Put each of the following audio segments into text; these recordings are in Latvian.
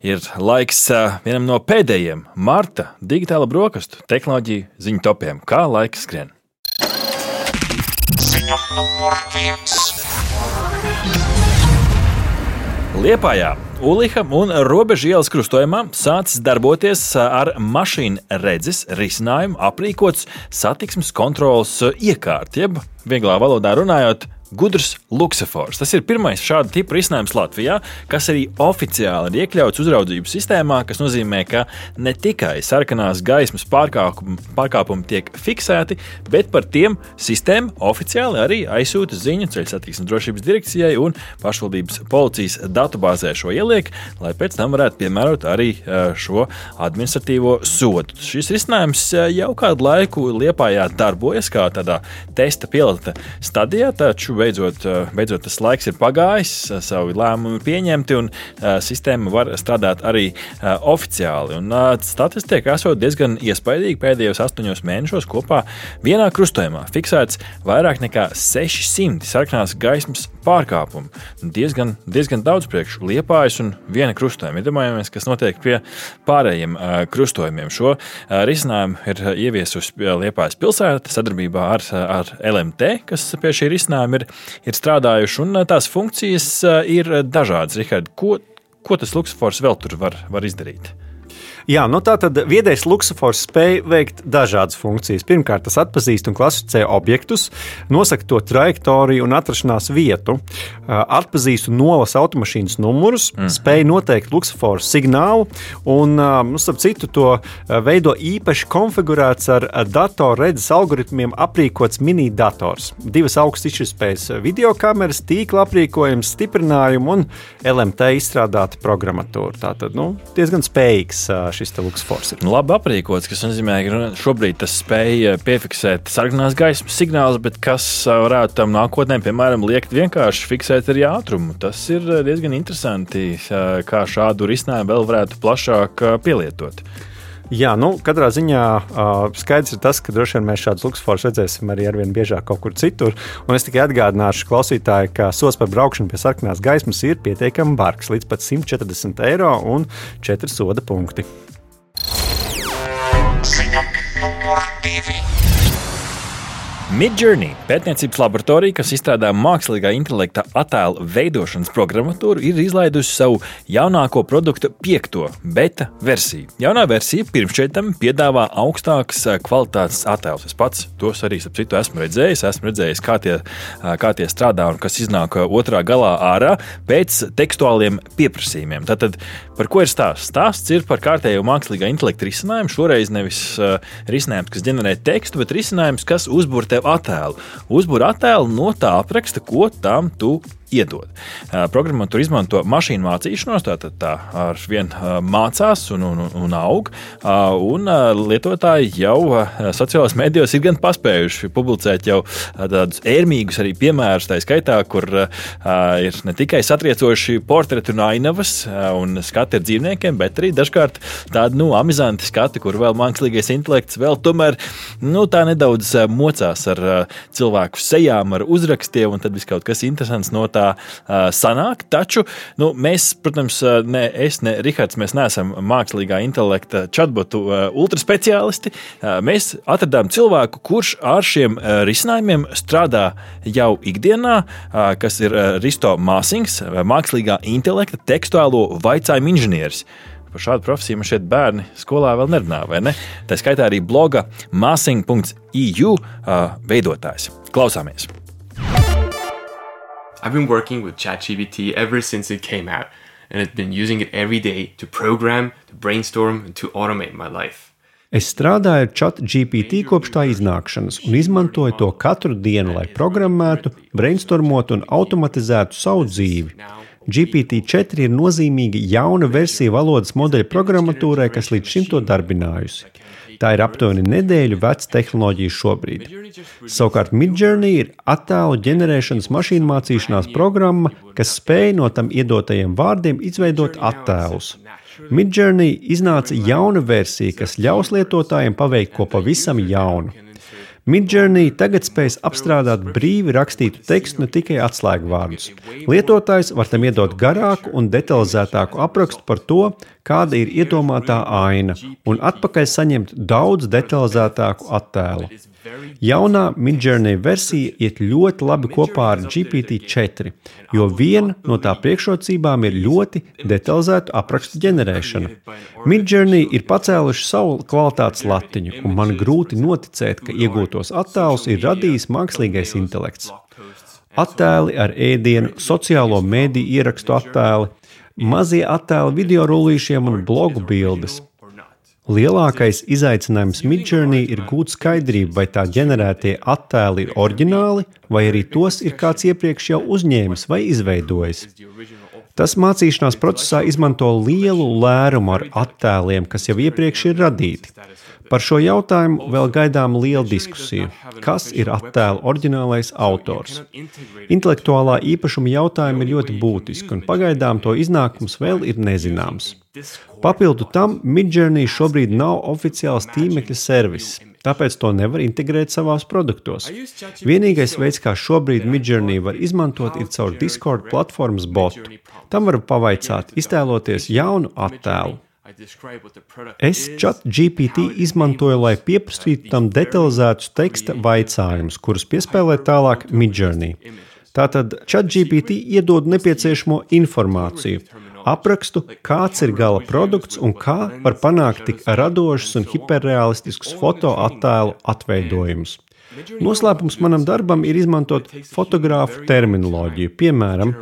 Ir laiks vienam no pēdējiem marta digitāla brokastu tehnoloģiju ziņu topiem. Kā laiks skrien? Liepājā Uliha un Robeža ielas krustojumā sācis darboties ar mašīnu redzes risinājumu aprīkots satiksmes kontrolas iekārtu, jeb vieglā valodā runājot, Gudrs Luksafors. Tas ir pirmais šāda tipa risinājums Latvijā, kas arī oficiāli ir iekļauts uzraudzības sistēmā, kas nozīmē, ka ne tikai sarkanās gaismas pārkāpumi, pārkāpumi tiek fiksēti, bet par tiem sistēma oficiāli arī aizsūta ziņu ceļu satiksmes drošības direkcijai un pašvaldības policijas datubāzē šo ieliek, lai pēc tam varētu piemērot arī šo administratīvo sodu. Šis risinājums jau kādu laiku Liepājā darbojas kā tādā testa pilota stadijā, taču beidzot, beidzot tas laiks ir pagājis, savi lēmumi ir pieņemti un sistēma var strādāt arī oficiāli. Un, statistika esot diezgan iespaidīga pēdējos astoņos mēnešos kopā vienā krustojumā fiksēts vairāk nekā 600 sarkanās gaismas pārkāpumu. Diezgan, diezgan daudz priekš liepājas un viena krustojuma. Iedomājamies, kas notiek pie pārējiem krustojumiem. Šo risinājumu ir ieviesusi Liepājas pilsēta sadarbībā ar, ar LMT, kas pie šī risinājuma ir ir strādājuši, un tās funkcijas ir dažādas. Rihard, ko, ko tas Luksafors vēl tur var, var izdarīt? Jā, nu tā tad viedais luksofors spēj veikt dažādas funkcijas. Pirmkārt, tas atpazīst un klasificē objektus, nosaka to trajektoriju un atrašanās vietu, atpazīst un nolasa automašīnas numurus, mm. spēj noteikt luksoforu signālu un, nu, starp citu, to veido īpaši konfigurēts ar datoru redzes algoritmiem aprīkots mini dators. Divas augstas izšķirtspējas video kameras, tīkla aprīkojums, stiprinājumu un LMT izstrādāta programmatūra. Tātad nu, diezgan spējīgs šis luksfors. Nu, labi aprīkots, kas nozīmē, ka šobrīd tas spēj piefiksēt sarkanās gaismas signālus, bet kas varētu tam nākotnē, piemēram, liekt vienkārši fiksēt arī ātrumu. Tas ir diezgan interesanti, kā šādu risinājumu vēl varētu plašāk pielietot. Jā, nu, katrā ziņā uh, skaidrs ir tas, ka droši vien mēs šādus luksusforus redzēsim arī arvien biežāk kaut kur citur. Un es tikai atgādināšu klausītāju, ka sots par braukšanu pie sarkanās gaismas ir pietiekami bargs, līdz pat 140 eiro un 4 soda punkti. Midjourney pētniecības laboratorija, kas izstrādā mākslīgā intelekta attēlu veidošanas programmatūru, ir izlaidusi savu jaunāko produktu, piekto beta versiju. Jaunā versija pirmšķietam piedāvā augstākas eh, kvalitātes attēlus. Es pats tos arī citu, esmu redzējis, esmu redzējis, kā tie, eh, kā tie strādā un kas iznāk eh, otrā galā ārā pēc tekstuāliem pieprasījumiem. Tātad, par ko ir stāsts? Stāsts ir par kārtējo mākslīgā intelekta risinājumu. Šoreiz nevis uh, risinājums, kas ģenerē tekstu, bet risinājums, kas uzburtē tev attēlu. Uzbūr attēlu no tā apraksta, ko tam tu iedod. Programmatūra izmanto mašīnu mācīšanos, tātad tā ar vien mācās un, un, un aug. Un lietotāji jau sociālajos medijos ir gan paspējuši publicēt jau tādus ērmīgus arī piemērus, tā skaitā, kur ir ne tikai satriecoši portreti un ainavas un skati ar dzīvniekiem, bet arī dažkārt tādi nu, amizanti skati, kur vēl mākslīgais intelekts vēl tomēr nu, tā nedaudz mocās ar cilvēku sejām, ar uzrakstiem, un tad viss kaut kas interesants no tā tā sanāk. Taču nu, mēs, protams, ne es, ne Rihards, mēs neesam mākslīgā intelekta chatbotu ultraspeciālisti. Mēs atradām cilvēku, kurš ar šiem risinājumiem strādā jau ikdienā, kas ir Risto Māsings, mākslīgā intelekta tekstuālo vaicājumu inženieris. Par šādu profesiju man šeit bērni skolā vēl nerunā, vai ne? Tā skaitā arī bloga māsing.eu veidotājs. Klausāmies! I've been working with ChatGPT ever since it came out, and I've been using it every day to program, to brainstorm, and to automate my life. Es strādāju ar ChatGPT kopš tā iznākšanas un izmantoju to katru dienu, lai programmētu, brainstormotu un automatizētu savu dzīvi. GPT-4 ir nozīmīga jauna versija valodas modeļa programmatūrai, kas līdz šim to darbinājusi. Tā ir aptuveni nedēļu veca tehnoloģija šobrīd. Savukārt Midjourney ir attēlu ģenerēšanas mašīnu mācīšanās programma, kas spēj no tam iedotajiem vārdiem izveidot attēlus. Midjourney iznāca jauna versija, kas ļaus lietotājiem paveikt ko pavisam jaunu. Midjourney tagad spēj apstrādāt brīvi rakstītu tekstu, ne tikai atslēgvārdus. Lietotājs var tam iedot garāku un detalizētāku aprakstu par to, kāda ir iedomātā aina, un atpakaļ saņemt daudz detalizētāku attēlu. Jaunā Midjourney versija iet ļoti labi kopā ar GPT-4, jo viena no tā priekšrocībām ir ļoti detalizēta aprakstu ģenerēšana. Midjourney ir pacēluši savu kvalitātes latiņu, un man grūti noticēt, ka iegūtos attēlus ir radījis mākslīgais intelekts. Attēli ar ēdienu, sociālo mediju ierakstu attēli, mazie attēli video rullīšiem un blogu bildes. Lielākais izaicinājums Midjourney ir gūt skaidrību, vai tā ģenerētie attēli ir oriģināli, vai arī tos ir kāds iepriekš jau uzņēmis vai izveidojis. Tas mācīšanās procesā izmanto lielu lērumu ar attēliem, kas jau iepriekš ir radīti. Par šo jautājumu vēl gaidām liela diskusija. Kas ir attēla oriģinālais autors? Intelektuālā īpašuma jautājumi ir ļoti būtiski, un pagaidām to iznākums vēl ir nezināms. Papildu tam Midjourney šobrīd nav oficiāls tīmekļa servis, tāpēc to nevar integrēt savās produktos. Vienīgais veids, kā šobrīd Midjourney var izmantot, ir caur Discord platformas botu. Tam var pavaicāt, iztēloties jaunu attēlu. Es chat GPT izmantoju, lai pieprasītu tam detalizētus teksta vaicājumus, kurus piespēlē tālāk Midjourney. Tātad ChatGPT iedod nepieciešamo informāciju, aprakstu, kāds ir gala produkts un kā var panākt tik radošus un hiperrealistiskus fotoattēlu atveidojumus. Noslēpums manam darbam ir izmantot fotogrāfu terminoloģiju, piemēram,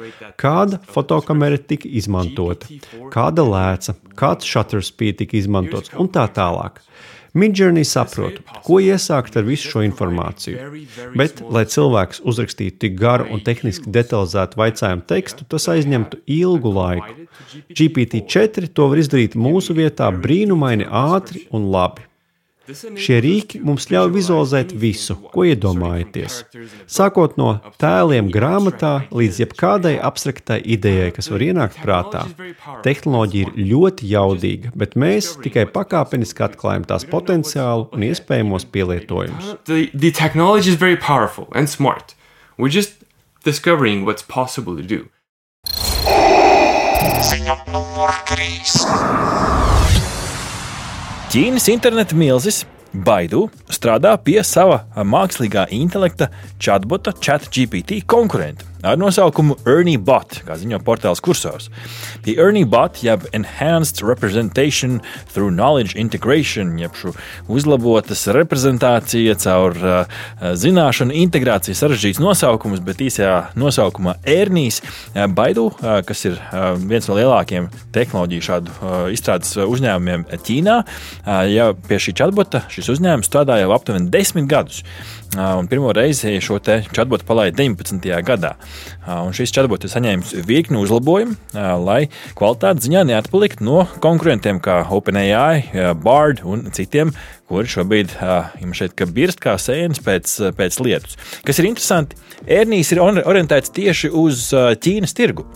kāda fotokamera tika izmantota, kāda lēca, kāds shutter speed tika izmantots un tā tālāk. Midjourney saprot, ko iesākt ar visu šo informāciju. Bet, lai cilvēks uzrakstītu tik garu un tehniski detalizētu jautājumu tekstu, tas aizņemtu ilgu laiku. GPT-4 to var izdarīt mūsu vietā brīnumaini ātri un labi. Šie rīki mums ļauj vizualizēt visu, ko iedomājaties. Sākot no tēliem grāmatā līdz jebkādai abstraktai idejai, kas var ienākt prātā. Tehnoloģija ir ļoti jaudīga, bet mēs tikai pakāpeniski atklājam tās potenciālu un iespējamos pielietojumus. The, the technology is very powerful and smart. We're just discovering what's possible to do. Ziņa numur 3. Ķīnas interneta milzis Baidu strādā pie sava mākslīgā intelekta chatbota ChatGPT konkurenta ar nosaukumu Ernie Bot, kā ziņo portāls kursors. Pie Ernie Bot, jeb Enhanced Representation through Knowledge Integration, jeb šo uzlabotas reprezentācija caur uh, zināšanu integrāciju sarežģīts nosaukums, bet īsajā nosaukumā Ernijs uh, Baidu, uh, kas ir uh, viens no lielākajiem tehnoloģiju šādu uh, izstrādes uzņēmumiem Ķīnā, uh, ja pie šī chatbota šis uzņēmums strādā jau aptuveni desmit gadus. Un pirmo reizi šo chatbotu palaida 19. gadā. Un šis chatbots ir saņēmis virkni uzlabojumu, lai kvalitātes ziņā neatpaliktu no konkurentiem kā OpenAI, Bard un citiem, kuri šobrīd ir šeit birst kā sēnes pēc, pēc lietus. Kas ir interesanti, Ernijs ir orientēts tieši uz Ķīnas tirgu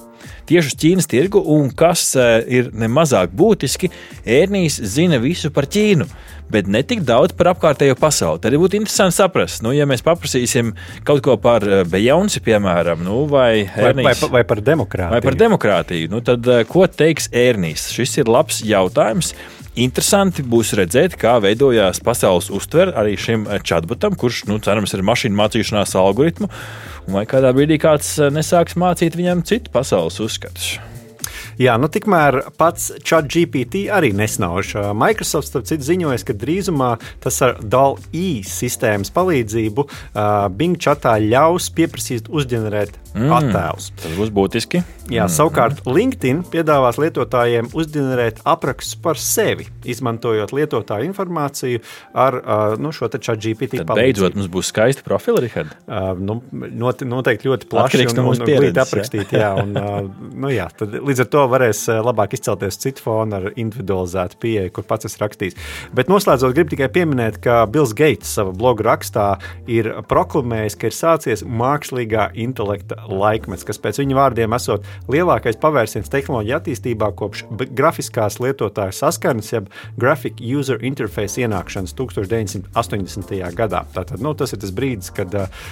tieši uz Ķīnas tirgu, un kas ir nemazāk būtiski, Ernijs zina visu par Ķīnu bet ne tik daudz par apkārtējo pasauli. Tad būtu interesanti saprast, nu, ja mēs paprasīsim kaut ko par eh, Bejonsi, piemēram, nu, vai, Ernīs, vai, vai, vai par demokrātiju. Vai par demokrātiju. Nu, tad, eh, ko teiks Ernīs? Šis ir labs jautājums. Interesanti būs redzēt, kā veidojās pasaules uztvere arī šim eh, chatbotam, kurš, nu, cerams, ir mašīnu mācīšanās algoritmu, un vai kādā brīdī kāds nesāks mācīt viņam citu pasaules uzskatus. Jā, nu tikmēr pats ChatGPT arī nesnauž. Microsoft, starp citu, ziņojas, ka drīzumā tas ar DAL-E sistēmas palīdzību uh, Bing chatā ļaus pieprasīt uzģenerēt mm, attēlus. Tas būs būtiski. Jā, mm. savukārt LinkedIn piedāvās lietotājiem uzģenerēt aprakstus par sevi, izmantojot lietotāju informāciju ar nu, šo ChatGPT palīdzību. Beidzot, mums būs skaisti profili, Rihard. Uh, nu, noteikti ļoti plaši un, un, un glīti aprakstīt. Jā, un, uh, nu, jā, tad, līdz ar to varēs labāk izcelties citu fonu ar individualizētu pieeju, kur pats esmu rakstījis. Bet noslēdzot, gribu tikai pieminēt, ka Bills Gates savā bloga rakstā ir proklamējis, ka ir sācies mākslīgā intelekta laikmets, kas pēc viņa vārdiem esot lielākais pavērsiens tehnoloģiju attīstībā kopš grafiskās lietotāju saskarnes, jeb Graphic User Interface ienākšanas 1980. gadā. Tātad, nu, tas ir tas brīdis, kad uh,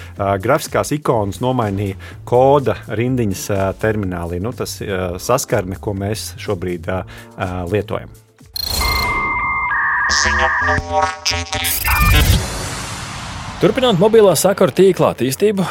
grafiskās ikonas nomainīja koda rindiņas uh, terminālī. Nu, tas uh, saskarne, ko mēs šobrīd uh, lietojam. Ziņa numur 4. Turpinot mobilā sakaru tīkla attīstību,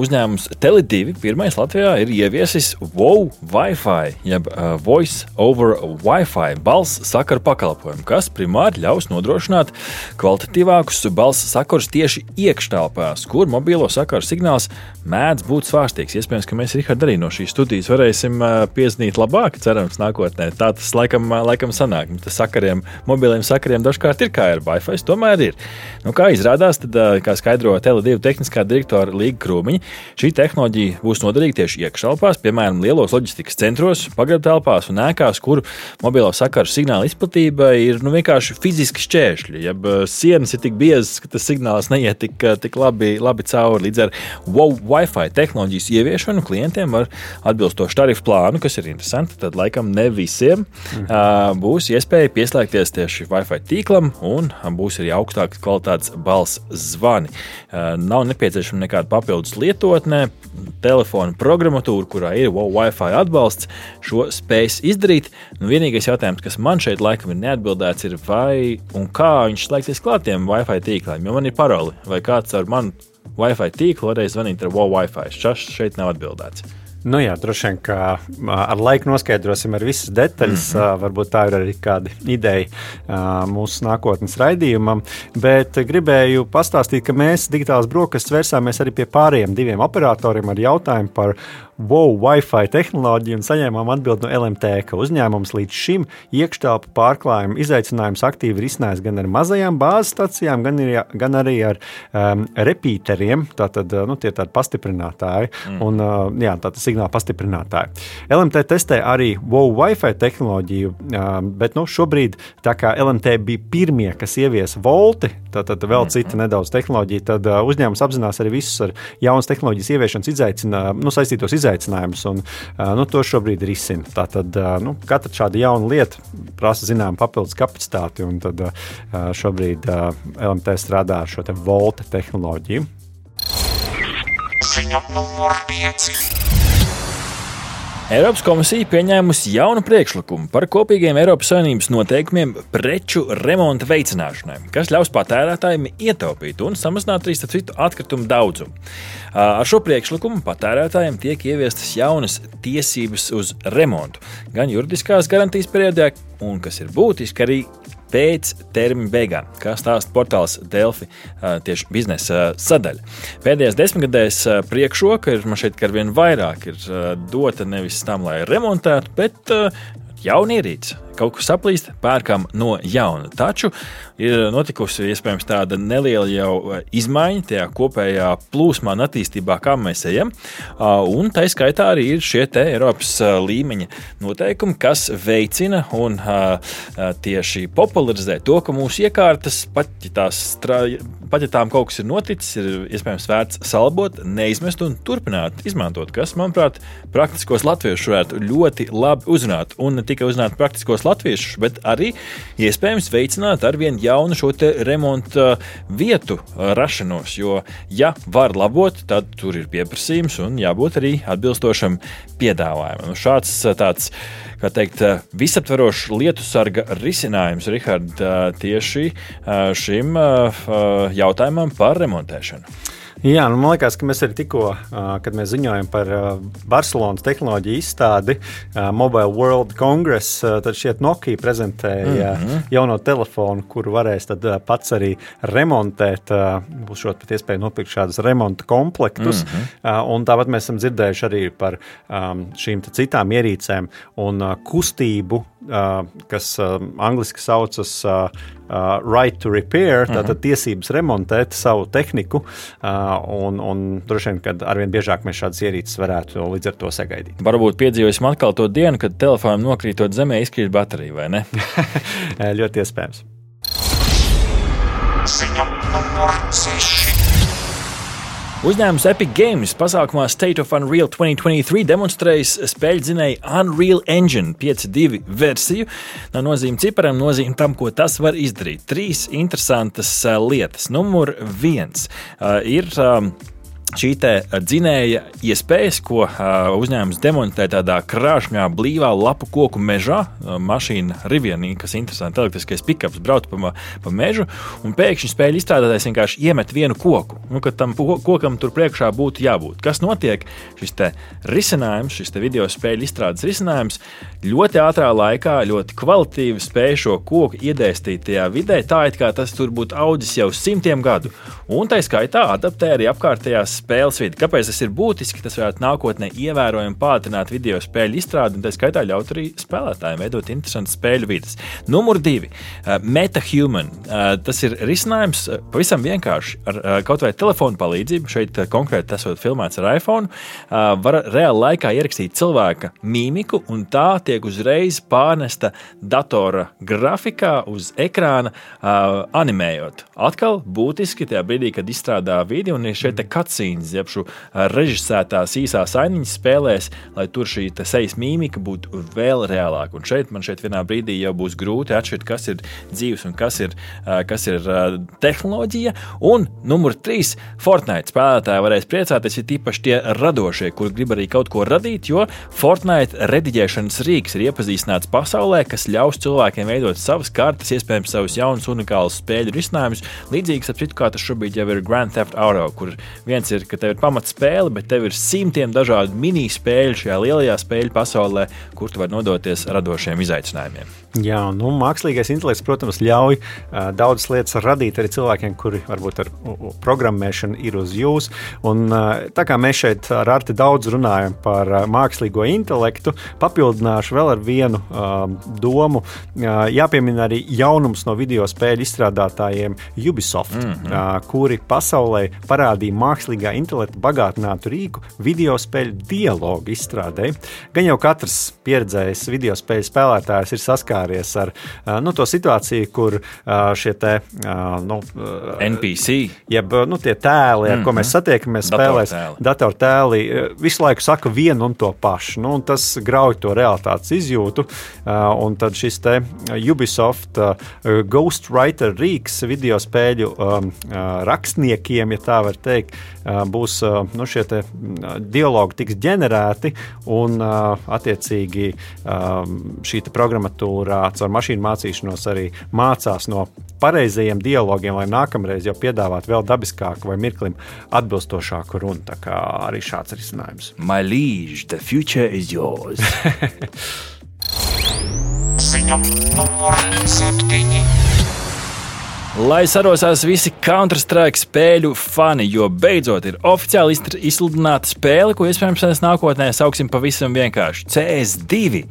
uzņēmums Tele2 pirmais Latvijā ir ieviesis WOW Wi-Fi, jeb Voice over Wi-Fi balss sakaru pakalpojumu, kas primāri ļaus nodrošināt kvalitatīvākus balss sakarus tieši iekštelpās, kur mobilo sakaru signāls mēdz būt svārstīgs. Iespējams, ka mēs Richard, arī no šīs studijas varēsim piezīmēt labāk, cerams, nākotnē. Tā tas laikam, laikam sanāk. Tas sakariem, mobiliem sakariem dažkārt ir kā ar Wi-Fi, tomēr ir. Nu, kā izrādās, tad kā skaidro Tele2 tehniskā direktora Līga Krūmiņa, šī tehnoloģija būs noderīga tieši iekštelpās, piemēram, lielos loģistikas centros, pagrabtelpās un ēkās, kur mobilo sakaru signāla izplatība ir nu, vienkārši fiziski šķēršļi. Ja sienas ir tik biezas, ka tas signāls neiet tik, tik labi, labi cauri. Līdz ar wow, Wi-Fi tehnoloģijas ieviešanu klientiem ar atbilstošu tarifu plānu, kas ir interesanti, tad laikam ne visiem mhm. būs iespēja pieslēgties tieši Wi-Fi tīklam un būs arī augstākas kvalitātes balss zvans zvani. Eh, nav nepieciešama nekāda papildus lietotne, telefona programmatūra, kurā ir Wi-Fi atbalsts, šo spējas izdarīt. Nu, vienīgais jautājums, kas man šeit laikam ir neatbildēts, ir vai un kā viņš slēgsies klātiem Wi-Fi tīkliem, jo man ir paroli, vai kāds ar manu Wi-Fi tīklu varēs zvanīt ar Wi-Fi. Šis šeit nav atbildēts. Nu jā, droši vien, ka ar laiku noskaidrosim ar visas detaļas. Mm -hmm. Varbūt tā ir arī kāda ideja mūsu nākotnes raidījumam. Bet gribēju pastāstīt, ka mēs digitālās brokastis vērsāmies arī pie pārējiem diviem operatoriem ar jautājumu par wow, Wi-Fi tehnoloģiju un saņēmām atbildi no LMT, ka uzņēmums līdz šim iekštelpu pārklājumu izaicinājumus aktīvi risinājis gan ar mazajām bāzes stacijām, gan, ir, gan arī ar um, repeateriem, tātad nu, tie tādi pastiprinātāji mm. un uh, jā, tātad signāla pastiprinātāji. LMT testē arī wow, Wi-Fi tehnoloģiju, um, bet nu, šobrīd tā kā LMT bija pirmie, kas ieviesa volti, tātad vēl mm. cita nedaudz tehnoloģija, tad uh, uzņēmums apzinās arī visus ar jaunas tehnoloģijas ieviešanas izaicinājumus, nu, saistītos izaicinājumus izaicinājumus, un nu, to šobrīd risina. Tātad nu, katra šāda jauna lieta prasa zināmu papildus kapacitāti, un tad šobrīd LMT strādā ar šo te volta tehnoloģiju. Ziņa numur 5. Eiropas komisija pieņēmusi jaunu priekšlikumu par kopīgiem Eiropas Savienības noteikumiem preču remonta veicināšanai, kas ļaus patērētājiem ietaupīt un samazināt arī citu atkritumu daudzumu. Ar šo priekšlikumu patērētājiem tiek ieviestas jaunas tiesības uz remontu, gan juridiskās garantijas periodā, un, kas ir būtiski, arī pēc termiņa beigām, kā stāsta portāls Delfi tieši biznesa sadaļa. Pēdējās desmitgadēs priekšroka ir man šeit ar vien vairāk ir dota nevis tam, lai remontētu, bet jauni ierīci kaut kas saplīst, pērkam no jauna. Taču ir notikusi iespējams tāda neliela jau eh, izmaiņa tajā kopējā plūsmā un attīstībā, kā mēs ejam. Un tā skaitā arī ir šie Eiropas līmeņa noteikumi, kas veicina un tieši popularizē to, ka mūsu iekārtas, pat ja, tās, pat ja tām kaut kas ir noticis, ir iespējams vērts salabot, neizmest un turpināt izmantot, kas, manuprāt, praktiskos latviešus varētu ļoti labi uzrunāt. Un ne tikai uzrunāt praktiskos latviešus, bet arī iespējams veicināt ar vien jaunu šo remonta vietu rašanos. Jo, ja var labot, tad tur ir pieprasījums un jābūt arī atbilstošam piedāvājumam. Nu, šāds tāds kā teikt, visaptverošs lietu sarga risinājums, Rihard, tieši šim jautājumam par remontēšanu. Jā, nu, man liekas, ka mēs arī tikko, kad mēs ziņojam par Barcelonas tehnoloģiju izstādi Mobile World Congress, tad šeit Nokia prezentēja mm -hmm. jauno telefonu, kuru varēs pats arī remontēt. Būs šot pat iespēja nopirkt šādus remonta komplektus. Mm -hmm. Un tāpat mēs esam dzirdējuši arī par šīm citām ierīcēm un kustību kas angļuiski saucas right to repair, tātad uh mhm. tiesības remontēt savu tehniku. Un, un droši vien, ka arvien biežāk mēs šādas ierīces varētu līdz ar to sagaidīt. Varbūt piedzīvosim atkal to dienu, kad telefonam nokrītot zemē, izkrīt baterija, vai ne? Ļoti iespējams. Ziņa numur 6. Uzņēmums Epic Games pasākumā State of Unreal 2023 demonstrējas spēļu dzinēju Unreal Engine 5.2 versiju. Nav nozīme ciparam, nozīme tam, ko tas var izdarīt. Trīs interesantas uh, lietas. Numur viens uh, ir. Šī dzinēja iespējas, ko uh, uzņēmums demonstrē tādā krāšņā, blīvā lapu koku mežā. Uh, mašīna Rivianī, kas ir interesanti, elektriskais pikaps brauc pa, pa mežu, un pēkšņi spēļu izstrādātājs vienkārši iemet vienu koku. Nu, kad tam kokam tur priekšā būtu jābūt. Kas notiek? Šis risinājums, šis video spēļu izstrādes risinājums ļoti ātrā laikā, ļoti kvalitīvi spēj šo koku iedēstīt tajā vidē, tā it kā tas tur būtu audzis jau simtiem gadu. Un tā skaitā adaptē arī apkārtējās spēles vidi. Kāpēc tas ir būtiski? Tas varētu nākotnē ievērojami pātrināt video spēļu izstrādi un tā skaitā ļaut arī spēlētājiem veidot interesantas spēļu vidas. Numur divi uh, - MetaHuman. Uh, tas ir risinājums uh, pavisam vienkārši ar kaut vai telefonu palīdzību. Šeit konkrēti tas ir filmēts ar iPhone. Var reāli laikā ierakstīt cilvēka mīmiku, un tā tiek uzreiz pārnesta datora grafikā uz ekrāna, animējot. Atkal būtiski tajā brīdī, kad izstrādā video un ir šeit cutscene cutscenes, jeb šo režisētās īsās ainiņas spēlēs, lai tur šī sejas mīmika būtu vēl reālāka. Un šeit man šeit vienā brīdī jau būs grūti atšķirt, kas ir dzīves un kas ir, kas ir tehnoloģija. Un numur trīs - Fortnite spēlētāji varēs priecāties, ja tīpaši tie radošie, kur grib arī kaut ko radīt, jo Fortnite rediģēšanas rīks ir iepazīstināts pasaulē, kas ļaus cilvēkiem veidot savas kartes, iespējams, savus jaunus, unikālus spēļu risinājumus. Līdzīgs, ap citu, kā tas šobrīd jau ir Grand Theft Auto, kur viens ir ir, ka tev ir pamatspēle, bet tev ir simtiem dažādu mini-spēļu šajā lielajā spēļu pasaulē, kur tu vari nodoties radošiem izaicinājumiem. Jā, nu, mākslīgais intelekts, protams, ļauj uh, daudzas lietas radīt arī cilvēkiem, kuri varbūt ar uh, programmēšanu ir uz jums. Un, uh, tā kā mēs šeit ar Arti daudz runājam par uh, mākslīgo intelektu, papildināšu vēl ar vienu uh, domu. Uh, jāpiemina arī jaunums no video spēļu izstrādātājiem Ubisoft, mm -hmm. uh, kuri pasaulē parādīja mākslīgā intelekta bagātinātu rīku video spēļu dialogu izstrādē. Gan jau katrs pieredzējis video spēļu spēlētājs ir saskars saskāries ar nu, to situāciju, kur šie te, nu, NPC, jeb nu, tie tēli, ar mm -hmm. ko mēs mhm. satiekamies spēlēs, datortēli, visu laiku saka vienu un to pašu. Nu, un tas grauj to realitātes izjūtu. Un tad šis te Ubisoft Ghostwriter rīks video spēļu rakstniekiem, ja tā var teikt, būs nu, šie dialogi tiks ģenerēti un attiecīgi šī programmatūra caur, caur mašīnu mācīšanos arī mācās no pareizajiem dialogiem, lai nākamreiz jau piedāvātu vēl dabiskāku vai mirklim atbilstošāku runu. Tā kā arī šāds risinājums. My liege, the future is yours. Ziņa numur septiņi. Lai sarosās visi Counter-Strike spēļu fani, jo beidzot ir oficiāli izsludināta spēle, ko iespējams nākotnē sauksim pavisam vienkārši CS2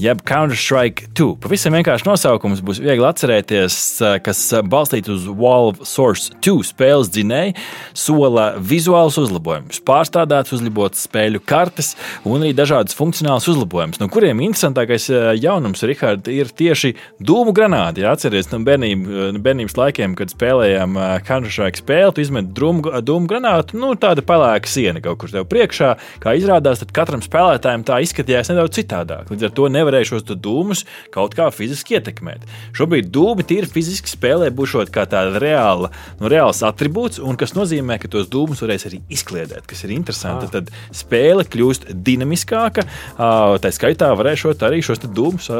jeb Counter-Strike 2. Pavisam vienkārši nosaukums būs viegli atcerēties, kas balstīts uz Valve Source 2 spēles dzinēju, sola vizuālus uzlabojumus, pārstrādāts, uzlabotas spēļu kartes un arī dažādas funkcionālas uzlabojumus, no kuriem interesantākais jaunums, Rihard, ir tieši dūmu granāti. Ja atcerieties no bērnība, bērnības laikiem, kad spēlējām Counter-Strike spēli, tu izmet dūmu, dūmu granātu, nu tāda pelēka siena kaut kur tev priekšā. Kā izrādās, tad katram spēlētājam tā izskatījās nedaudz citādāk. Līdz ar to nevar nevarēja šos dūmus kaut kā fiziski ietekmēt. Šobrīd dūmi tīri fiziski spēlē būšot kā tāda reāla, nu, reāls attribūts, un kas nozīmē, ka tos dūmus varēs arī izkliedēt, kas ir interesanti. Ah. Tad spēle kļūst dinamiskāka, tā skaitā varēšot arī šos dūmus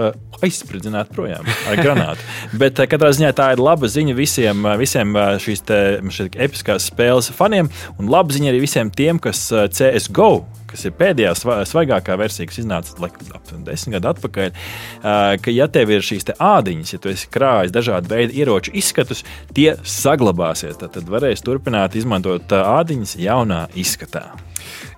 aizspridzinātu projām ar granātu. Bet katrā ziņā tā ir laba ziņa visiem, visiem šīs episkās spēles faniem, un laba ziņa arī visiem tiem, kas CSGO kas ir pēdējā svaigākā versija, kas iznāca aptuveni desmit gadu atpakaļ, ka, ja tev ir šīs te ādiņas, ja tu esi krājis dažādu veidu ieroču izskatus, tie saglabāsies. Tad, tad varēs turpināt izmantot ādiņas jaunā izskatā.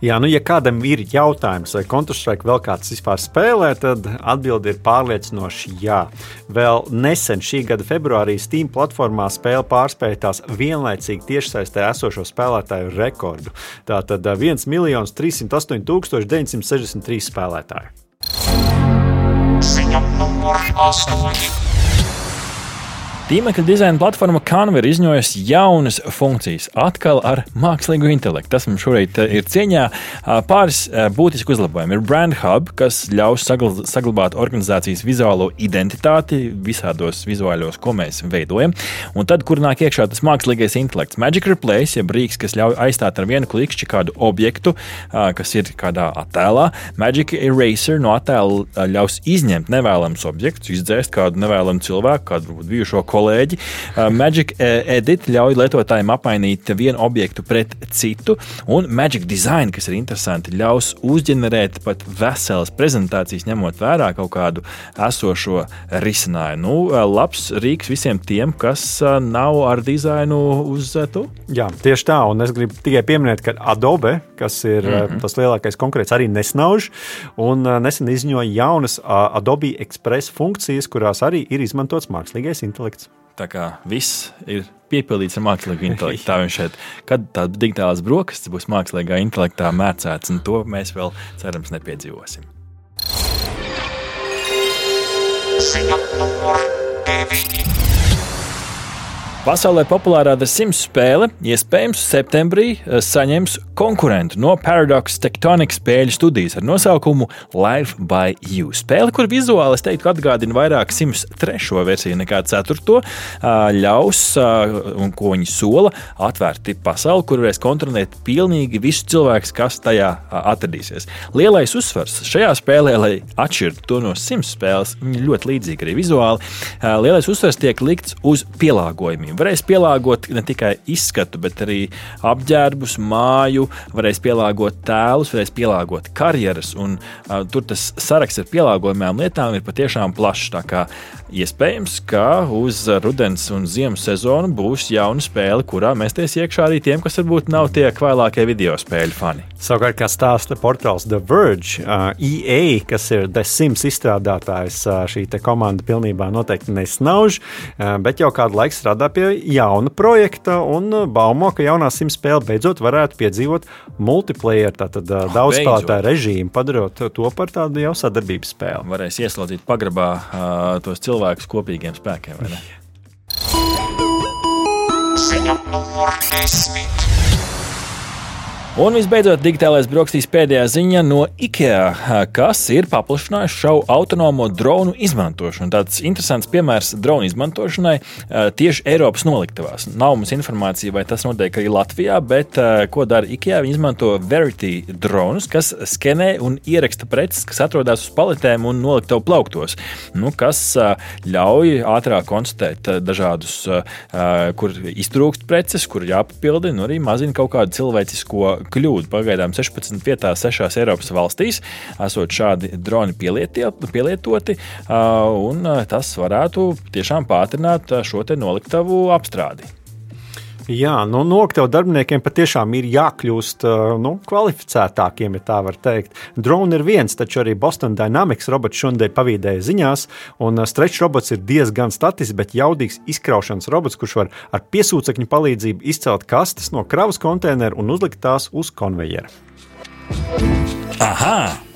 Jā, nu, ja kādam ir jautājums, vai Counter-Strike vēl kāds vispār spēlē, tad atbilde ir pārliecinoši jā. Vēl nesen šī gada februārī Steam platformā spēle pārspēja tās vienlaicīgi tiešsaistē esošo spēlētāju rekordu. Tātad 1 308 963 spēlētāji. Ziņa numur 8. Tīmekļa dizaina platforma Canva ir izņojusi jaunas funkcijas, atkal ar mākslīgo intelektu. Tas mums šorīt eh, ir cieņā. Eh, Pāris eh, būtiski uzlabojumi ir Brand Hub, kas ļaus sagl- saglabāt organizācijas vizuālo identitāti visādos vizuāļos, ko mēs veidojam. Un tad, kur nāk iekšā tas mākslīgais intelekts, Magic Replace, jeb rīks, kas ļauj aizstāt ar vienu klikšķi kādu objektu, ā, kas ir kādā attēlā. Magic Eraser no attēla ā, ļaus izņemt nevēlamus objektus, izdzēst kādu nevēlamu cilvēku, kādu bijušo kolēģi. Uh, Magic uh, Edit ļauj lietotājiem apmainīt vienu objektu pret citu, un Magic Design, kas ir interesanti, ļaus uzģenerēt pat veselas prezentācijas, ņemot vērā kaut kādu esošo risinājumu. Nu, uh, labs rīks visiem tiem, kas nav ar dizainu uz to. Jā, tieši tā, un es gribu tikai pieminēt, ka Adobe, kas ir mm -hmm. tas lielākais konkurents, arī nesnauž, un nesen izņoja jaunas Adobe Express funkcijas, kurās arī ir izmantots mākslīgais intelekts. Tā kā viss ir piepildīts ar mākslīgu intelektu. Tā viņš šeit, kad tādas digitālās brokastis būs mākslīgā intelektā mērcēts, un to mēs vēl cerams nepiedzīvosim. Ziņa numur deviņi. Pasaulē populārā The Sims spēle iespējams septembrī eh, saņems konkurentu no Paradox Tectonic spēļu studijas ar nosaukumu Life by You. Spēle, kur vizuāli es teiktu, atgādina vairāk Sims trešo versiju nekā ceturto, ā, ļaus, ā, un ko viņi sola, atvērt pasauli, kur varēs kontrolēt pilnīgi visus cilvēkus, kas tajā atradīsies. Lielais uzsvars šajā spēlē, lai atšķirtu to no Sims spēles, ļoti līdzīga arī vizuāli. Lielais uzsvars tiek likts uz pielāgojumiem. Varēs pielāgot ne tikai izskatu, bet arī apģērbus, māju, varēs pielāgot tēlus, varēs pielāgot karjeras. Un, uh, tur tas saraksts ar pielāgojumām lietām ir patiešām plašs. Iespējams, ka uz rudens un ziemas sezonu būs jauna spēle, kurā mēsties iekšā arī tiem, kas varbūt nav tie kvailākie video spēļu fani. Savukārt, kā stāsta portāls The Verge, uh, EA, kas ir The Sims izstrādātājs, uh, šī komanda pilnībā noteikti nesnauž, uh, bet jau kādu laiku strādā pie jauna projekta un uh, baumo, ka jaunā Sims spēle beidzot varētu piedzīvot multiplayer, tātad uh, daudz spēlētāju režīmu, padarot to par tādu jau sadarbības spēli. Varēs ieslodzīt pagrabā uh, tos cilvēkus kopīgiem spēkiem. vai ne? Ziņa numur desmit. Un visbeidzot, digitālais brokastīs pēdējā ziņa no IKEA, kas ir paplašinājuši šo autonomo dronu izmantošanu. Tāds interesants piemērs dronu izmantošanai eh, tieši Eiropas noliktavās. Nav mums informācija, vai tas notiek arī Latvijā, bet eh, ko dara IKEA? Viņi izmanto Verity dronus, kas skenē un ieraksta preces, kas atrodas uz paletēm un noliktavu plauktos, nu, kas eh, ļauj ātrāk konstatēt dažādus, kur iztrūkst preces, kur jāpapildina, un arī mazina kaut kādu cilvēcisko kļūdu. Pagaidām 16 vietās, 6 Eiropas valstīs esot šādi droni pielietoti, un tas varētu tiešām pātrināt šo noliktavu apstrādi. Jā, nu, nokļūt darbiniekiem patiešām ir jākļūst uh, nu, kvalificētākiem, ja tā var teikt. Drone ir viens, taču arī Boston Dynamics robots šodien pavīdēja ziņās, un uh, stretch robots ir diezgan statisks, bet jaudīgs izkraušanas robots, kurš var ar piesūcekņu palīdzību izcelt kastes no kravas konteineru un uzlikt tās uz konveijera. Aha!